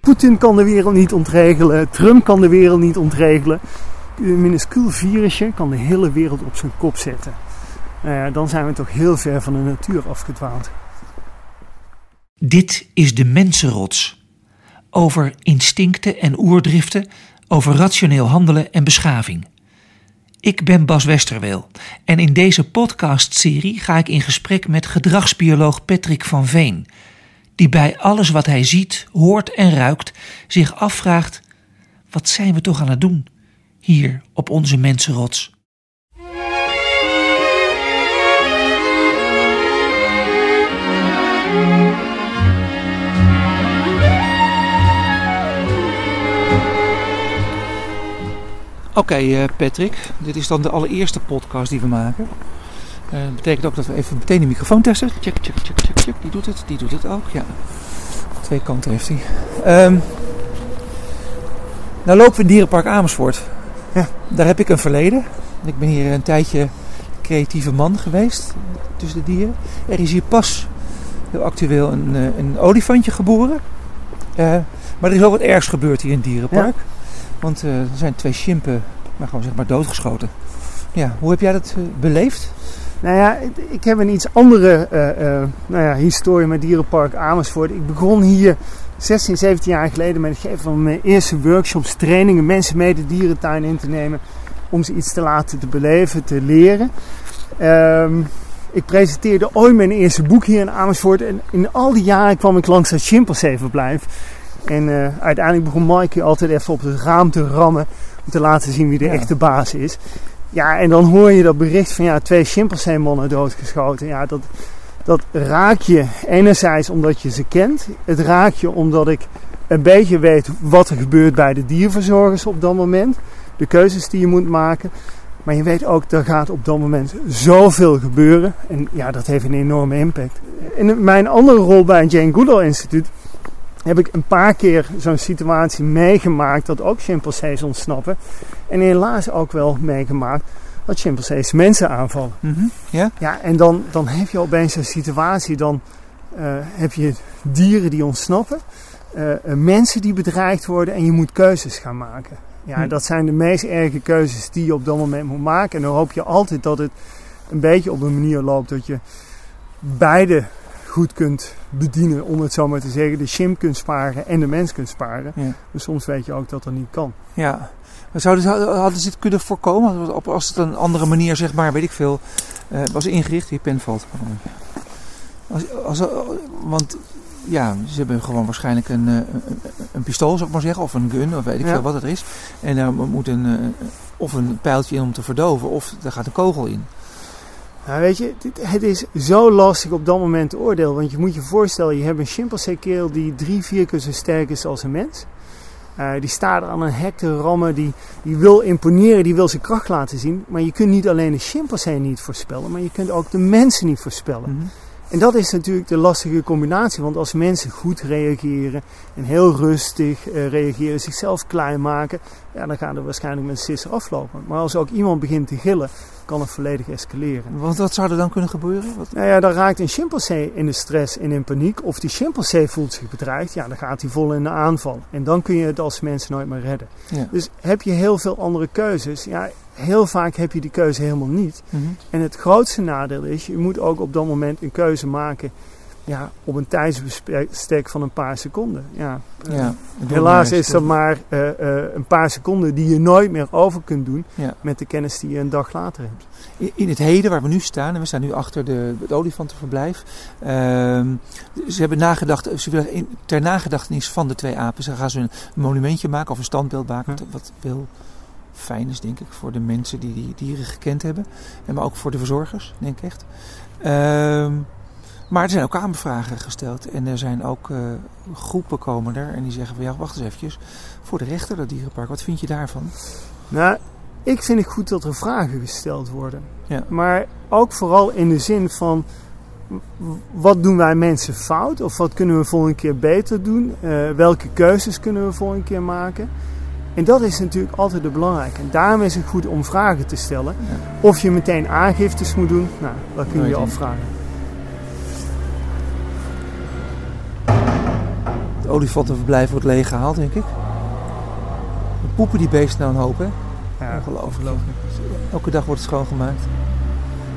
Poetin kan de wereld niet ontregelen. Trump kan de wereld niet ontregelen. Een minuscuul virusje kan de hele wereld op zijn kop zetten. Ja, dan zijn we toch heel ver van de natuur afgedwaald. Dit is de mensenrots. Over instincten en oerdriften, over rationeel handelen en beschaving. Ik ben Bas Westerweel en in deze podcastserie ga ik in gesprek met gedragsbioloog Patrick van Veen, die bij alles wat hij ziet, hoort en ruikt zich afvraagt: wat zijn we toch aan het doen hier op onze mensenrots? Oké, eh, Patrick, dit is dan de allereerste podcast die we maken. Eh, dat betekent ook dat we even meteen de microfoon testen. Check, check, check, check, check. Die doet het, die doet het ook. Ja, twee kanten heeft hij. Ehm, nou lopen we in Dierenpark Amersfoort. Ja, daar heb ik een verleden. Ik ben hier een tijdje creatieve man geweest tussen de dieren. Er is hier pas heel actueel een, eh, een olifantje geboren. maar er is ook wat ergs gebeurd hier in het dierenpark. Want er zijn twee chimpen maar gewoon zeg maar doodgeschoten. Ja, hoe heb jij dat beleefd? Nou ja, ik heb een iets andere uh, uh, nou ja, historie met Dierenpark Amersfoort. Ik begon hier 16, 17 jaar geleden met het geven van mijn eerste workshops, trainingen, mensen mee de dierentuin in te nemen. Om ze iets te laten te beleven, te leren. Um, ik presenteerde ooit mijn eerste boek hier in Amersfoort. En in al die jaren kwam ik langs het chimpanseeverblijf. En uh, uiteindelijk begon Maaike altijd even op het raam te rammen. Om te laten zien wie de ja. echte baas is. Ja, en dan hoor je dat bericht van ja, twee chimpansee-mannen doodgeschoten. Ja, dat, dat raak je enerzijds omdat je ze kent. Het raak je omdat ik een beetje weet wat er gebeurt bij de dierverzorgers op dat moment. De keuzes die je moet maken. Maar je weet ook, er gaat op dat moment zoveel gebeuren. En ja, dat heeft een enorme impact. In mijn andere rol bij het Jane Goodall Instituut heb ik een paar keer zo'n situatie meegemaakt dat ook chimpansees ontsnappen. En helaas ook wel meegemaakt dat chimpansees mensen aanvallen. Mm -hmm. ja? ja, en dan, dan heb je opeens een situatie, dan uh, heb je dieren die ontsnappen, uh, mensen die bedreigd worden en je moet keuzes gaan maken. Ja, hm. dat zijn de meest erge keuzes die je op dat moment moet maken. En dan hoop je altijd dat het een beetje op een manier loopt dat je beide goed kunt bedienen, om het zo maar te zeggen. De chimp kunt sparen en de mens kunt sparen. Ja. Maar soms weet je ook dat dat niet kan. Ja. Zouden, hadden ze dit kunnen voorkomen? Als het een andere manier, zeg maar, weet ik veel, uh, was ingericht? Die pen valt. Als, als, want ja, ze hebben gewoon waarschijnlijk een, een, een, pistool, zou ik maar zeggen, of een gun, of weet ik ja. veel wat het is. En daar moet een, of een pijltje in om te verdoven, of er gaat een kogel in. Nou weet je, het is zo lastig op dat moment te oordelen. Want je moet je voorstellen, je hebt een chimpansee-kerel die drie, vier keer zo sterk is als een mens. Uh, die staat er aan een hek te rammen, die, die wil imponeren, die wil zijn kracht laten zien. Maar je kunt niet alleen de chimpansee niet voorspellen, maar je kunt ook de mensen niet voorspellen. Mm -hmm. En dat is natuurlijk de lastige combinatie, want als mensen goed reageren en heel rustig uh, reageren, zichzelf klein maken, ja, dan gaan er waarschijnlijk met sisser aflopen. Maar als ook iemand begint te gillen, kan het volledig escaleren. Want wat zou er dan kunnen gebeuren? Wat? Nou ja, dan raakt een chimpansee in de stress en in paniek. Of die chimpansee voelt zich bedreigd, ja, dan gaat hij vol in de aanval. En dan kun je het als mens nooit meer redden. Ja. Dus heb je heel veel andere keuzes, ja, heel vaak heb je die keuze helemaal niet. Mm -hmm. En het grootste nadeel is, je moet ook op dat moment een keuze maken ja, op een tijdsbestek van een paar seconden. Ja. ja helaas is dat maar uh, uh, een paar seconden die je nooit meer over kunt doen ja. met de kennis die je een dag later hebt. In, in het heden waar we nu staan, en we staan nu achter de, het olifantenverblijf. Uh, ze hebben nagedacht, ze willen in, ter nagedachtenis van de twee apen, ze gaan ze een monumentje maken of een standbeeld maken. Ja. Wat wel fijn is, denk ik, voor de mensen die die dieren gekend hebben. En maar ook voor de verzorgers, denk ik echt. Ehm, maar er zijn ook aanvragen gesteld en er zijn ook uh, groepen komen er en die zeggen van ja, wacht eens eventjes, voor de rechter dat dierenpark, wat vind je daarvan? Nou, ik vind het goed dat er vragen gesteld worden. Ja. Maar ook vooral in de zin van, wat doen wij mensen fout? Of wat kunnen we volgende keer beter doen? Uh, welke keuzes kunnen we volgende keer maken? En dat is natuurlijk altijd het belangrijke. En daarom is het goed om vragen te stellen. Ja. Of je meteen aangiftes moet doen, nou, dat kun je je afvragen. Olifantenverblijf wordt leeggehaald, denk ik. De poepen die beesten nou een hoop, hè? Ja, Ongelooflijk. Elke dag wordt het schoongemaakt.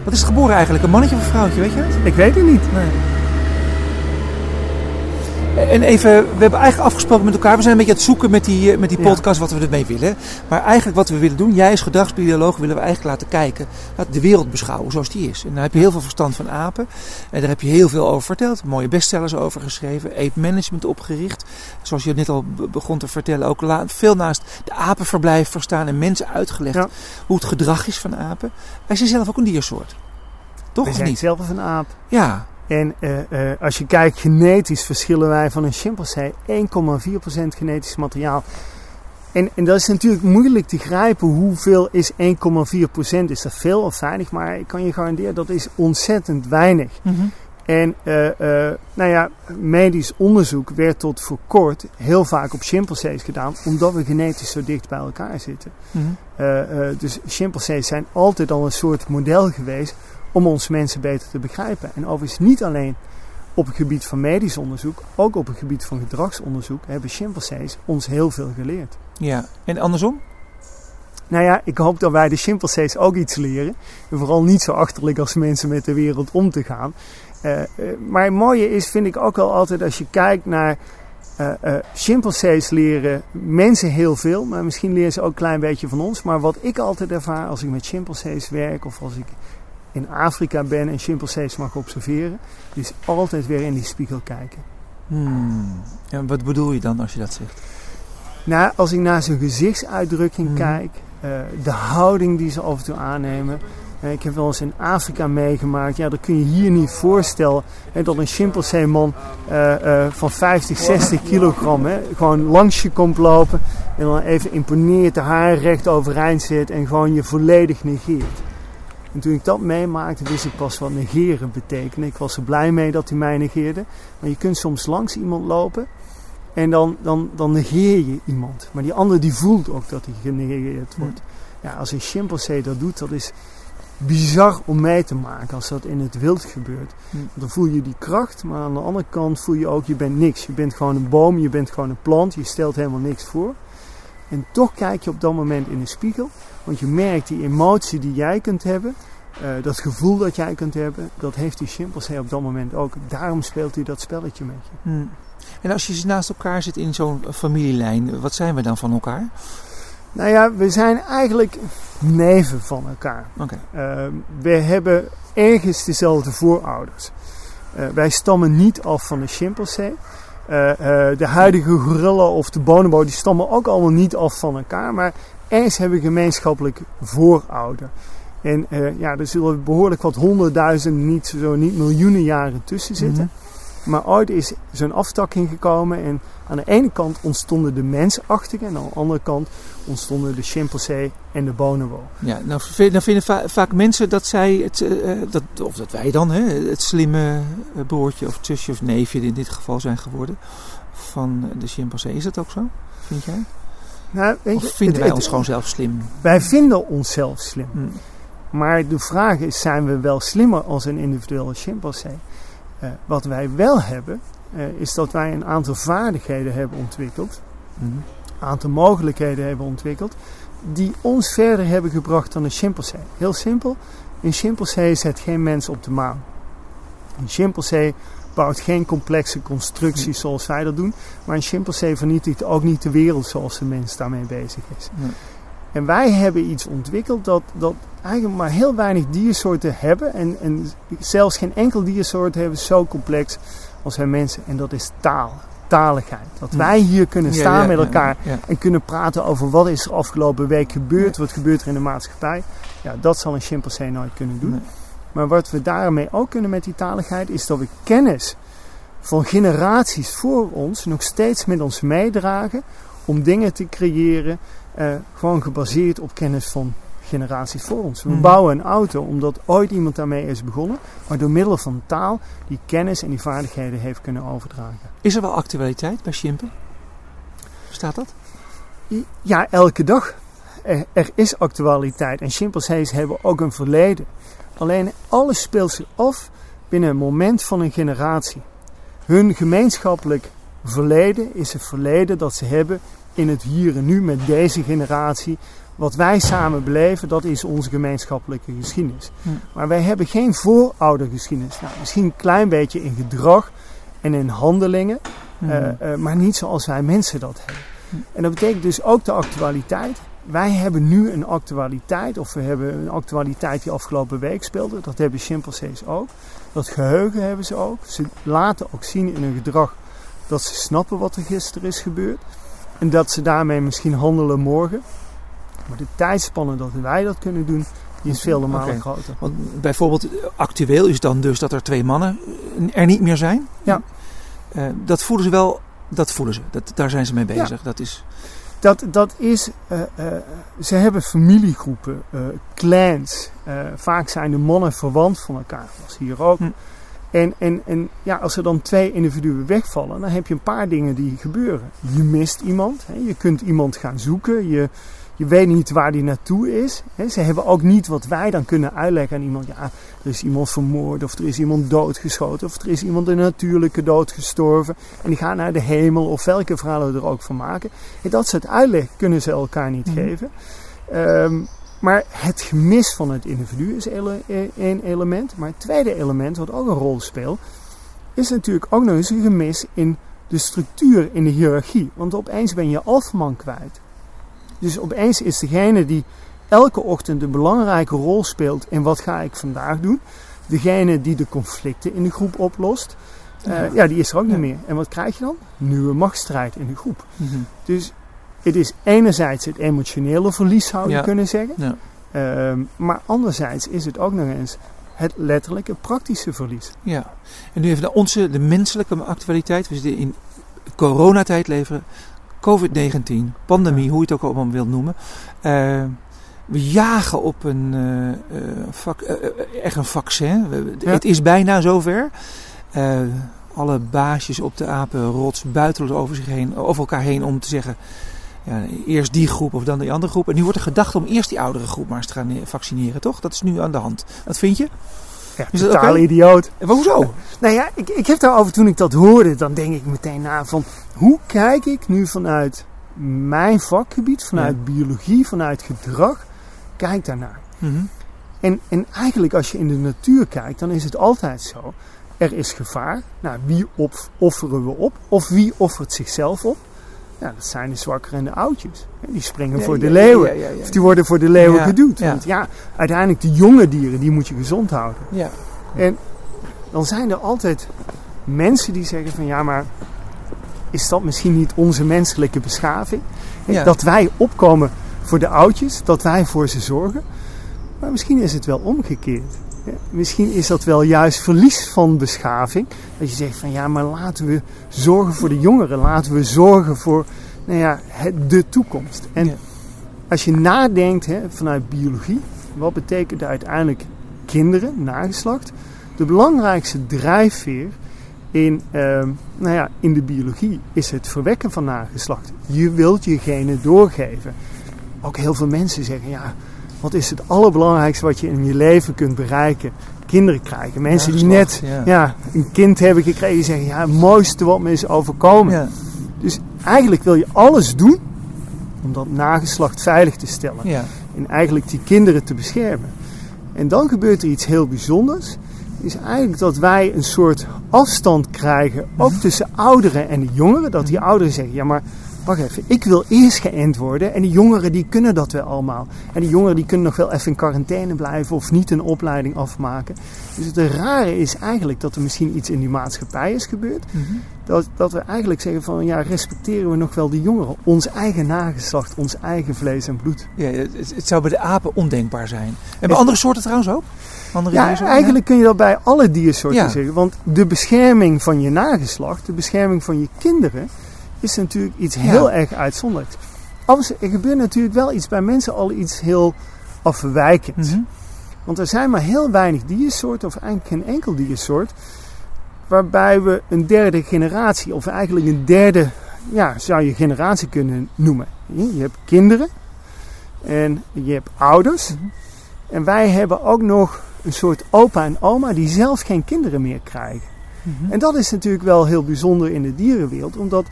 Wat is het geboren eigenlijk? Een mannetje of een vrouwtje, weet je dat? Ik weet het niet. Nee. En even, we hebben eigenlijk afgesproken met elkaar. We zijn een beetje aan het zoeken met die, eh, met die Ja. podcast wat we ermee willen. Maar eigenlijk wat we willen doen, jij als gedragsbioloog willen we eigenlijk laten kijken, de wereld beschouwen zoals die is. En daar heb je heel veel verstand van apen. En daar heb je heel veel over verteld. Mooie bestsellers over geschreven. Ape Management opgericht. Zoals je net al be- begon te vertellen, ook veel naast de apenverblijf verstaan en mensen uitgelegd Ja. hoe het gedrag is van apen. Wij zijn zelf ook een diersoort. Toch of zijn niet? zelf een aap. Ja. En eh, eh, als je kijkt, genetisch verschillen wij van een chimpansee 1,4% genetisch materiaal. En, en dat is natuurlijk moeilijk te grijpen. Hoeveel is 1,4%? Is dat veel of weinig? Maar ik kan je garanderen, dat is ontzettend weinig. Mhm. En eh, nou ja, medisch onderzoek werd tot voor kort heel vaak op chimpansees gedaan, omdat we genetisch zo dicht bij elkaar zitten. Mhm. Dus chimpansees zijn altijd al een soort model geweest om ons mensen beter te begrijpen. En overigens niet alleen op het gebied van medisch onderzoek, ook op het gebied van gedragsonderzoek hebben chimpansees ons heel veel geleerd. Ja. En andersom? Nou ja, ik hoop dat wij de chimpansees ook iets leren. En vooral niet zo achterlijk als mensen met de wereld om te gaan. Eh, eh, maar het mooie is, vind ik ook wel altijd, als je kijkt naar eh eh, chimpansees leren mensen heel veel. Maar misschien leren ze ook een klein beetje van ons. Maar wat ik altijd ervaar als ik met chimpansees werk of als ik in Afrika ben en chimpansees mag observeren, is altijd weer in die spiegel kijken. Hmm. Ja, wat bedoel je dan als je dat zegt? Nou, als ik naar zijn gezichtsuitdrukking Mhm. kijk, eh, de houding die ze af en toe aannemen. Eh, ik heb wel eens in Afrika meegemaakt. Ja, dat kun je hier niet voorstellen. Hè, dat een chimpansee-man eh, eh, van 50, 60 kilogram hè, gewoon langs je komt lopen. En dan even imponeert, de haar recht overeind zit en gewoon je volledig negeert. En toen ik dat meemaakte, wist ik pas wat negeren betekende. Ik was er blij mee dat hij mij negeerde. Maar je kunt soms langs iemand lopen en dan, dan, dan negeer je iemand. Maar die ander die voelt ook dat hij genegeerd wordt. Ja, als een chimpansee dat doet, dat is bizar om mee te maken als dat in het wild gebeurt. Dan voel je die kracht, maar aan de andere kant voel je ook, je bent niks. Je bent gewoon een boom, je bent gewoon een plant, je stelt helemaal niks voor. En toch kijk je op dat moment in de spiegel, want je merkt die emotie die jij kunt hebben, eh, dat gevoel dat jij kunt hebben, dat heeft die chimpansee op dat moment ook. Daarom speelt hij dat spelletje met je. Hmm. En als je naast elkaar zit in zo'n familielijn, wat zijn we dan van elkaar? Nou ja, we zijn eigenlijk neven van elkaar. Uh, we hebben ergens dezelfde voorouders. Uh, wij stammen niet af van de chimpansee. Uh, de huidige gorilla of de bonobo, die stammen ook allemaal niet af van elkaar. Maar ergens hebben gemeenschappelijk voorouder. En uh, ja, er zullen behoorlijk wat honderdduizenden, niet, zo niet miljoenen jaren tussen zitten. Mhm. Maar ooit is zo'n aftakking gekomen en aan de ene kant ontstonden de mensachtigen en aan de andere kant ontstonden de chimpansee en de bonobo. Ja, nou dan vinden va- vaak mensen dat zij, het, eh, dat, of dat wij dan, hè, het slimme eh, broertje of zusje of neefje in dit geval zijn geworden van de chimpansee. Is dat ook zo, vind jij? Nou, weet Of je, vinden het- wij het- ons gewoon zelf slim? Wij vinden onszelf slim. Hm. Maar de vraag is, zijn we wel slimmer als een individuele chimpansee? Uh, wat wij wel hebben, uh, is dat wij een aantal vaardigheden hebben ontwikkeld. Mhm. Een aantal mogelijkheden hebben ontwikkeld. Die ons verder hebben gebracht dan een chimpansee. Heel simpel, een chimpansee zet geen mens op de maan. Een chimpansee bouwt geen complexe constructies zoals wij dat doen. Maar een chimpansee vernietigt ook niet de wereld zoals de mens daarmee bezig is. En wij hebben iets ontwikkeld dat, dat eigenlijk maar heel weinig diersoorten hebben. En, en zelfs geen enkel diersoort hebben zo complex als wij mensen. En dat is taal. Taligheid. Dat wij hier kunnen staan ja, met elkaar ja. en kunnen praten over wat is er afgelopen week gebeurd. Wat gebeurt er in de maatschappij. Ja, dat zal een chimpansee nooit kunnen doen. Nee. Maar wat we daarmee ook kunnen met die taligheid is dat we kennis van generaties voor ons nog steeds met ons meedragen om dingen te creëren, eh, gewoon gebaseerd op kennis van generaties voor ons. We Mhm. bouwen een auto omdat ooit iemand daarmee is begonnen, maar door middel van taal die kennis en die vaardigheden heeft kunnen overdragen. Is er wel actualiteit bij chimpen? Staat dat? Ja, elke dag. Er, er is actualiteit en chimpansees hebben ook een verleden. Alleen alles speelt zich af binnen een moment van een generatie. Hun gemeenschappelijk verleden is het verleden dat ze hebben in het hier en nu met deze generatie. Wat wij samen beleven, dat is onze gemeenschappelijke geschiedenis. Maar wij hebben geen vooroudergeschiedenis. Nou, misschien een klein beetje in gedrag en in handelingen, eh, eh, maar niet zoals wij mensen dat hebben. En dat betekent dus ook de actualiteit. Wij hebben nu een actualiteit, of we hebben een actualiteit die afgelopen week speelde. Dat hebben chimpansees ook. Dat geheugen hebben ze ook. Ze laten ook zien in hun gedrag dat ze snappen wat er gisteren is gebeurd. En dat ze daarmee misschien handelen morgen. Maar de tijdspanne dat wij dat kunnen doen, die is vele malen Oké. groter. Want bijvoorbeeld actueel is dan dus dat er twee mannen er niet meer zijn. Ja. Eh, dat voelen ze wel, dat voelen ze. Dat, daar zijn ze mee bezig. Dat is, Dat, dat is, eh, eh, ze hebben familiegroepen, clans. Vaak zijn de mannen verwant van elkaar, dat was hier ook. Hm. En, en, en ja, als er dan twee individuen wegvallen, dan heb je een paar dingen die gebeuren. Je mist iemand, hè, je kunt iemand gaan zoeken, je, je weet niet waar die naartoe is. Hè. Ze hebben ook niet wat wij dan kunnen uitleggen aan iemand. Ja, er is iemand vermoord, of er is iemand doodgeschoten, of er is iemand een natuurlijke dood gestorven. En die gaan naar de hemel, of welke verhalen we er ook van maken. En dat soort uitleg kunnen ze elkaar niet Mhm. geven. Ehm, maar het gemis van het individu is e- één element. Maar het tweede element, wat ook een rol speelt, is natuurlijk ook nog eens een gemis in de structuur, in de hiërarchie. Want opeens ben je alfman kwijt. Dus opeens is degene die elke ochtend een belangrijke rol speelt in wat ga ik vandaag doen, degene die de conflicten in de groep oplost, eh, Ja. ja. die is er ook Ja. niet meer. En wat krijg je dan? Nieuwe machtsstrijd in de groep. Mhm. Dus het is enerzijds het emotionele verlies, zou je Ja. kunnen zeggen. Ja. Ehm, maar anderzijds is het ook nog eens het letterlijke praktische verlies. Ja, en nu even naar onze, de menselijke actualiteit. We zitten in coronatijd leven, COVID-19, pandemie, hoe je het ook allemaal wilt noemen. Eh, we jagen op een, eh, eh, vac- eh, echt een vaccin. We- Ja. Het is bijna zover. Eh, alle baasjes op de apenrots buitelen over, zich heen, over elkaar heen om te zeggen... Ja, eerst die groep of dan die andere groep. En nu wordt er gedacht om eerst die oudere groep maar eens te gaan eh, vaccineren, toch? Dat is nu aan de hand. Wat vind je? Ja, Is totaal idioot. En hoezo? Nou ja, ik, ik heb daarover toen ik dat hoorde, dan denk ik meteen na van hoe kijk ik nu vanuit mijn vakgebied, vanuit biologie, vanuit gedrag, kijk daarnaar. Mhm. En, en eigenlijk als je in de natuur kijkt, dan is het altijd zo. Er is gevaar. Nou, wie op, offeren we op? Of wie offert zichzelf op? Ja, dat zijn de zwakkeren en de oudjes. Die springen Ja, voor de leeuwen. ja. Of die worden voor de leeuwen geduwd. Want ja, uiteindelijk de jonge dieren, die moet je gezond houden. Ja. En dan zijn er altijd mensen die zeggen van ja, maar is dat misschien niet onze menselijke beschaving? Dat wij opkomen voor de oudjes, dat wij voor ze zorgen. Maar misschien is het wel omgekeerd. Misschien is dat wel juist verlies van beschaving. Dat je zegt van ja, maar laten we zorgen voor de jongeren. Laten we zorgen voor nou ja, het, de toekomst. En Ja. als je nadenkt hè, vanuit biologie, wat betekent uiteindelijk kinderen, nageslacht? De belangrijkste drijfveer in, ehm, nou ja, in de biologie is het verwekken van nageslacht. Je wilt je genen doorgeven. Ook heel veel mensen zeggen, ja, wat is het allerbelangrijkste wat je in je leven kunt bereiken? Kinderen krijgen. Mensen die net ja. ja, een kind hebben gekregen, die zeggen, ja, het mooiste wat me is overkomen. Ja. Dus eigenlijk wil je alles doen om dat nageslacht veilig te stellen. Ja. En eigenlijk die kinderen te beschermen. En dan gebeurt er iets heel bijzonders. Is eigenlijk dat wij een soort afstand krijgen, ook tussen ouderen en de jongeren. Dat die ouderen zeggen, ja maar wacht even, ik wil eerst geënt worden. En die jongeren die kunnen dat wel allemaal. En die jongeren die kunnen nog wel even in quarantaine blijven of niet een opleiding afmaken. Dus het rare is eigenlijk dat er misschien iets in die maatschappij is gebeurd. Mhm. Dat, dat we eigenlijk zeggen van ja, respecteren we nog wel de jongeren. Ons eigen nageslacht, ons eigen vlees en bloed. Ja, het, het zou bij de apen ondenkbaar zijn. En bij andere soorten trouwens ook? Andere Ja, diersoorten? eigenlijk kun je dat bij alle diersoorten Ja. zeggen. Want de bescherming van je nageslacht, de bescherming van je kinderen, is natuurlijk iets Ja. heel erg uitzonderlijks. Overigens, er gebeurt natuurlijk wel iets bij mensen al iets heel afwijkends. Mhm. Want er zijn maar heel weinig diersoorten, of eigenlijk geen enkel diersoort, waarbij we een derde generatie, of eigenlijk een derde, ja, zou je generatie kunnen noemen. Je hebt kinderen en je hebt ouders. Mhm. En wij hebben ook nog een soort opa en oma die zelf geen kinderen meer krijgen. Mhm. En dat is natuurlijk wel heel bijzonder in de dierenwereld, omdat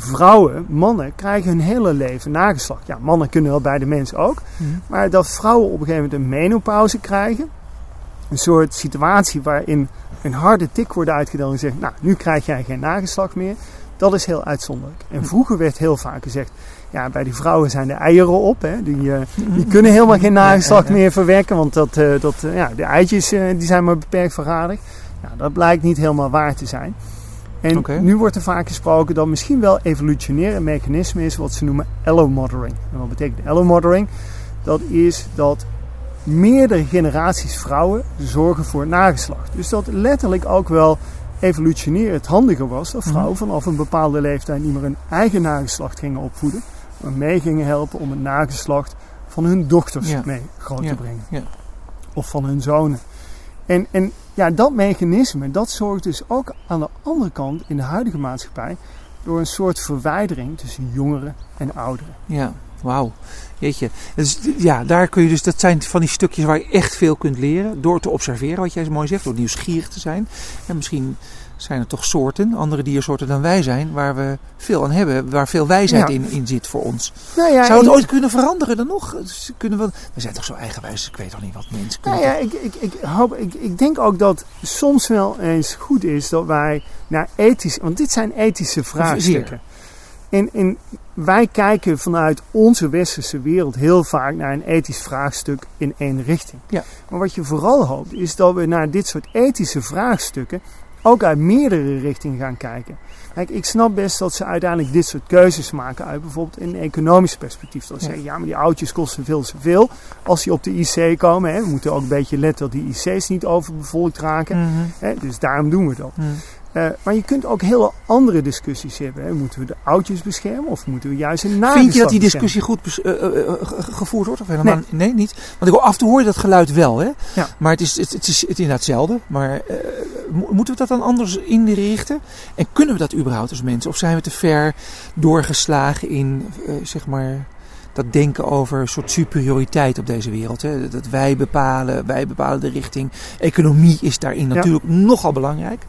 vrouwen, mannen, krijgen hun hele leven nageslacht. Ja, mannen kunnen wel bij de mens ook. Mhm. Maar dat vrouwen op een gegeven moment een menopauze krijgen, een soort situatie waarin een harde tik wordt uitgedeeld en zegt, nou, nu krijg jij geen nageslacht meer. Dat is heel uitzonderlijk. En vroeger werd heel vaak gezegd, ja, bij die vrouwen zijn de eieren op. Hè. Die, uh, die kunnen helemaal geen nageslacht meer verwekken, want dat, uh, dat, uh, ja, de eitjes die zijn maar beperkt verradigd. Nou, dat blijkt niet helemaal waar te zijn. En okay. nu wordt er vaak gesproken dat misschien wel evolutionair een mechanisme is wat ze noemen allomothering. En wat betekent allomothering? Dat is dat meerdere generaties vrouwen zorgen voor nageslacht. Dus dat letterlijk ook wel evolutionair het handiger was dat vrouwen mhm. vanaf een bepaalde leeftijd niet meer een eigen nageslacht gingen opvoeden, maar mee gingen helpen om het nageslacht van hun dochters mee groot te brengen. Ja. Of van hun zonen. En, en ja, dat mechanisme, dat zorgt dus ook aan de andere kant in de huidige maatschappij door een soort verwijdering tussen jongeren en ouderen. Ja, wauw. Jeetje. Dus, ja, daar kun je dus, dat zijn van die stukjes waar je echt veel kunt leren. Door te observeren, wat jij zo mooi zegt, door nieuwsgierig te zijn. En misschien zijn er toch soorten, andere diersoorten dan wij zijn, waar we veel aan hebben, waar veel wijsheid in, in zit voor ons. Nou ja, Zou het ooit kunnen veranderen dan nog? Dus kunnen we, we zijn toch zo eigenwijs, ik weet toch niet wat mensen kunnen. Nou ja, ik, ik, ik, hoop, ik, ik denk ook dat soms wel eens goed is dat wij naar ethisch, want dit zijn ethische vraagstukken. En, en wij kijken vanuit onze westerse wereld heel vaak naar een ethisch vraagstuk in één richting. Ja. Maar wat je vooral hoopt is dat we naar dit soort ethische vraagstukken ook uit meerdere richtingen gaan kijken. Kijk, ik snap best dat ze uiteindelijk dit soort keuzes maken uit bijvoorbeeld een economisch perspectief. Dat ze zeggen, ja, maar die oudjes kosten veel te veel als die op de IC komen. Hè. We moeten ook een beetje letten dat die IC's niet overbevolkt raken. Mhm. hè, dus daarom doen we dat. Mhm. Uh, maar je kunt ook hele andere discussies hebben. Hè. Moeten we de oudjes beschermen of moeten we juist een nageslacht Vind je dat die discussie goed uh, uh, gevoerd wordt? Of helemaal nee. nee. niet. Want ik af en toe hoor je dat geluid wel. Hè? Ja. Maar het is, het, het is, het inderdaad hetzelfde. Maar moeten we dat dan anders inrichten? En kunnen we dat überhaupt als mensen? Of zijn we te ver doorgeslagen in, zeg maar dat denken over een soort superioriteit op deze wereld. Hè? Dat wij bepalen, wij bepalen de richting. Economie is daarin natuurlijk nogal belangrijk.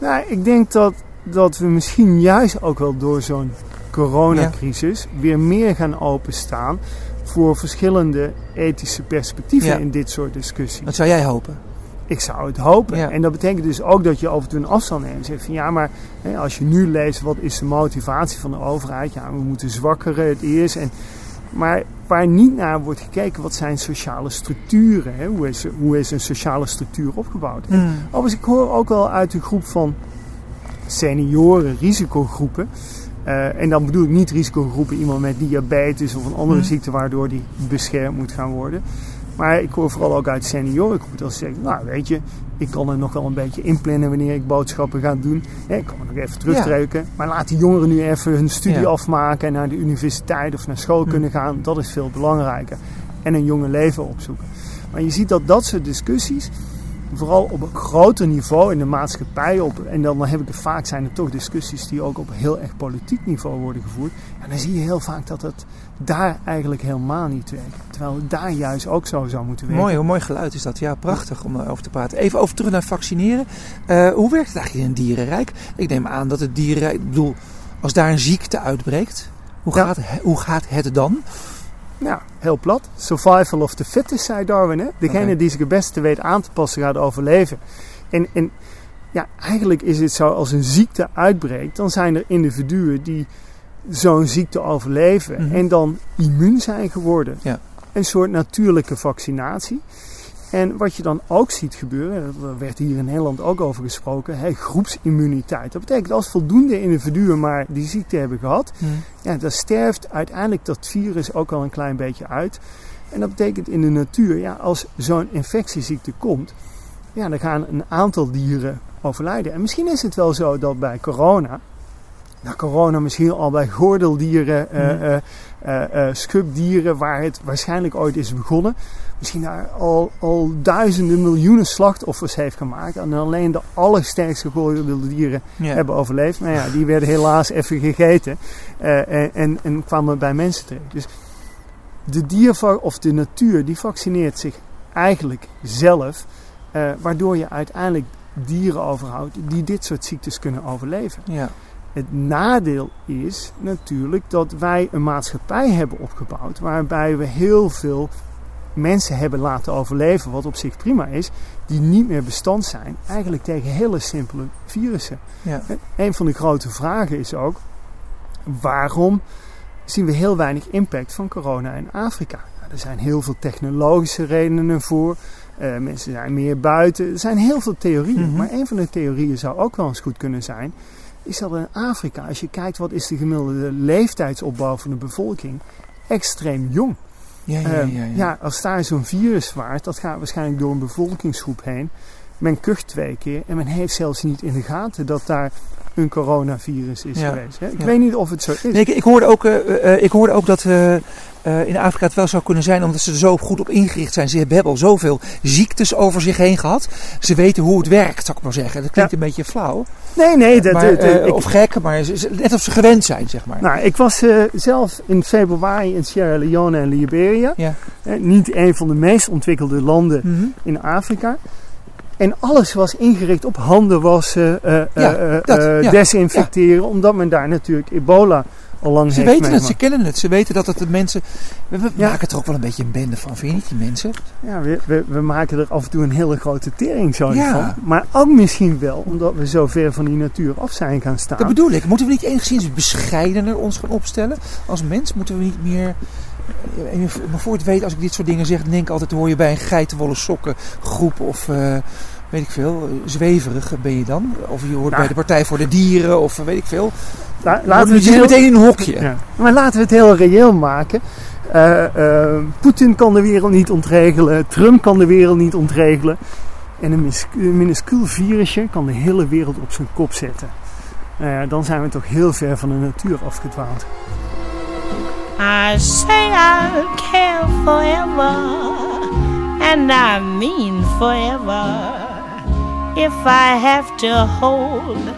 Nou, ik denk dat, dat we misschien juist ook wel door zo'n coronacrisis weer meer gaan openstaan voor verschillende ethische perspectieven in dit soort discussies. Dat zou jij hopen? Ik zou het hopen. En dat betekent dus ook dat je af en toe een afstand neemt. En zegt van ja, maar hè, als je nu leest wat is de motivatie van de overheid. Ja, we moeten zwakkeren het eerst. En, maar waar niet naar wordt gekeken, wat zijn sociale structuren? Hè? Hoe, is, hoe is een sociale structuur opgebouwd? Mm. Overigens, ik hoor ook wel uit de groep van senioren, risicogroepen. Uh, en dan bedoel ik niet risicogroepen, iemand met diabetes of een andere mm. ziekte waardoor die beschermd moet gaan worden. Maar ik hoor vooral ook uit seniorengroepen dat ze zeggen, nou weet je, ik kan er nog wel een beetje inplannen wanneer ik boodschappen ga doen. ik kan nog even terugtrekken. Maar laat die jongeren nu even hun studie afmaken en naar de universiteit of naar school hm. kunnen gaan. Dat is veel belangrijker. En een jonge leven opzoeken. Maar je ziet dat dat soort discussies, vooral op een groter niveau in de maatschappij, op, en dan heb ik het vaak zijn er toch discussies die ook op heel erg politiek niveau worden gevoerd. En dan zie je heel vaak dat het daar eigenlijk helemaal niet werkt. Terwijl het daar juist ook zo zou moeten werken. Mooi, hoe mooi geluid is dat. Ja, prachtig om over te praten. Even over terug naar vaccineren. Uh, hoe werkt het eigenlijk in een dierenrijk? Ik neem aan dat het dierenrijk, ik bedoel, als daar een ziekte uitbreekt, hoe, gaat, hoe gaat het dan? Ja, heel plat. Survival of the fittest, zei Darwin. Hè? Degene die zich het beste weet aan te passen gaat overleven. En, en ja, eigenlijk is het zo, als een ziekte uitbreekt, dan zijn er individuen die zo'n ziekte overleven mhm. en dan immuun zijn geworden. Ja. Een soort natuurlijke vaccinatie. En wat je dan ook ziet gebeuren, daar werd hier in Nederland ook over gesproken, hè, groepsimmuniteit. Dat betekent als voldoende individuen maar die ziekte hebben gehad, mhm. ja, dan sterft uiteindelijk dat virus ook al een klein beetje uit. En dat betekent in de natuur, ja, als zo'n infectieziekte komt, ja, dan gaan een aantal dieren overlijden. En misschien is het wel zo dat bij corona, na corona misschien al bij gordeldieren, uh, uh, schubdieren, waar het waarschijnlijk ooit is begonnen. Misschien daar al, al duizenden miljoenen slachtoffers heeft gemaakt. En alleen de allersterkste gordeldieren hebben overleefd. Maar ja, die werden helaas even gegeten en, en, en, kwamen bij mensen terecht. Dus de dier of de natuur die vaccineert zich eigenlijk zelf. waardoor je uiteindelijk dieren overhoudt die dit soort ziektes kunnen overleven. Ja. Het nadeel is natuurlijk dat wij een maatschappij hebben opgebouwd waarbij we heel veel mensen hebben laten overleven, wat op zich prima is, die niet meer bestand zijn, eigenlijk tegen hele simpele virussen. Ja. Een van de grote vragen is ook, waarom zien we heel weinig impact van corona in Afrika? Nou, er zijn heel veel technologische redenen voor. Uh, mensen zijn meer buiten. Er zijn heel veel theorieën. Mhm. Maar een van de theorieën zou ook wel eens goed kunnen zijn. Is dat in Afrika, als je kijkt wat is de gemiddelde leeftijdsopbouw van de bevolking, extreem jong. Ja, ja, Uh, ja, ja. ja, als daar zo'n virus waart, dat gaat waarschijnlijk door een bevolkingsgroep heen. Men kucht twee keer en men heeft zelfs niet in de gaten dat daar een coronavirus is Ja, geweest. Hè? Ik ja. weet niet of het zo is. Nee, ik, ik, hoorde ook, eh, eh, ik hoorde ook dat eh, eh, in Afrika het wel zou kunnen zijn omdat ze er zo goed op ingericht zijn. Ze hebben, al zoveel ziektes over zich heen gehad. Ze weten hoe het werkt, zou ik maar zeggen. Dat klinkt Ja. een beetje flauw. nee, nee. Dat, maar, dat- eh, ik, of gek, maar net of ze gewend zijn, zeg maar. nou, ik was eh, zelf in februari in Sierra Leone en Liberia. ja. Niet een van de meest ontwikkelde landen Mhm. in Afrika. En alles was ingericht op handen wassen, Ja, dat, ja, desinfecteren. Omdat men daar natuurlijk ebola lang Ze weten het, ze kennen het. Ze weten dat het de mensen... We, we Ja. maken er ook wel een beetje een bende van, vind je niet, die mensen? Ja, we, we, we maken er af en toe een hele grote teringzooi Ja. van. Maar ook misschien wel omdat we zo ver van die natuur af zijn gaan staan. Dat bedoel ik. Moeten we niet enigszins bescheidener ons gaan opstellen? Als mens moeten we niet meer... eh, Maar voor het weet, als ik dit soort dingen zeg, denk ik altijd... hoor je bij een geitenwolle sokken groep of... eh, weet ik veel, eh, zweverig ben je dan? Of je hoort Nou. bij de Partij voor de Dieren of eh, weet ik veel. La- Laten we het heel, meteen in een hokje. ja. Maar laten we het heel reëel maken. Eh, eh, Poetin kan de wereld niet ontregelen. Trump kan de wereld niet ontregelen. En een minuscuul virusje kan de hele wereld op zijn kop zetten. Nou ja, dan zijn we toch heel ver van de natuur afgedwaald. I say I'll care forever, and I mean forever. if I have to hold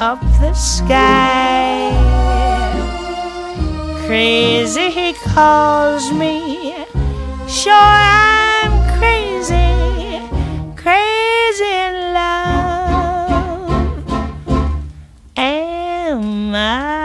up the sky. Crazy, he calls me. Sure, I'm crazy, crazy in love. Am I?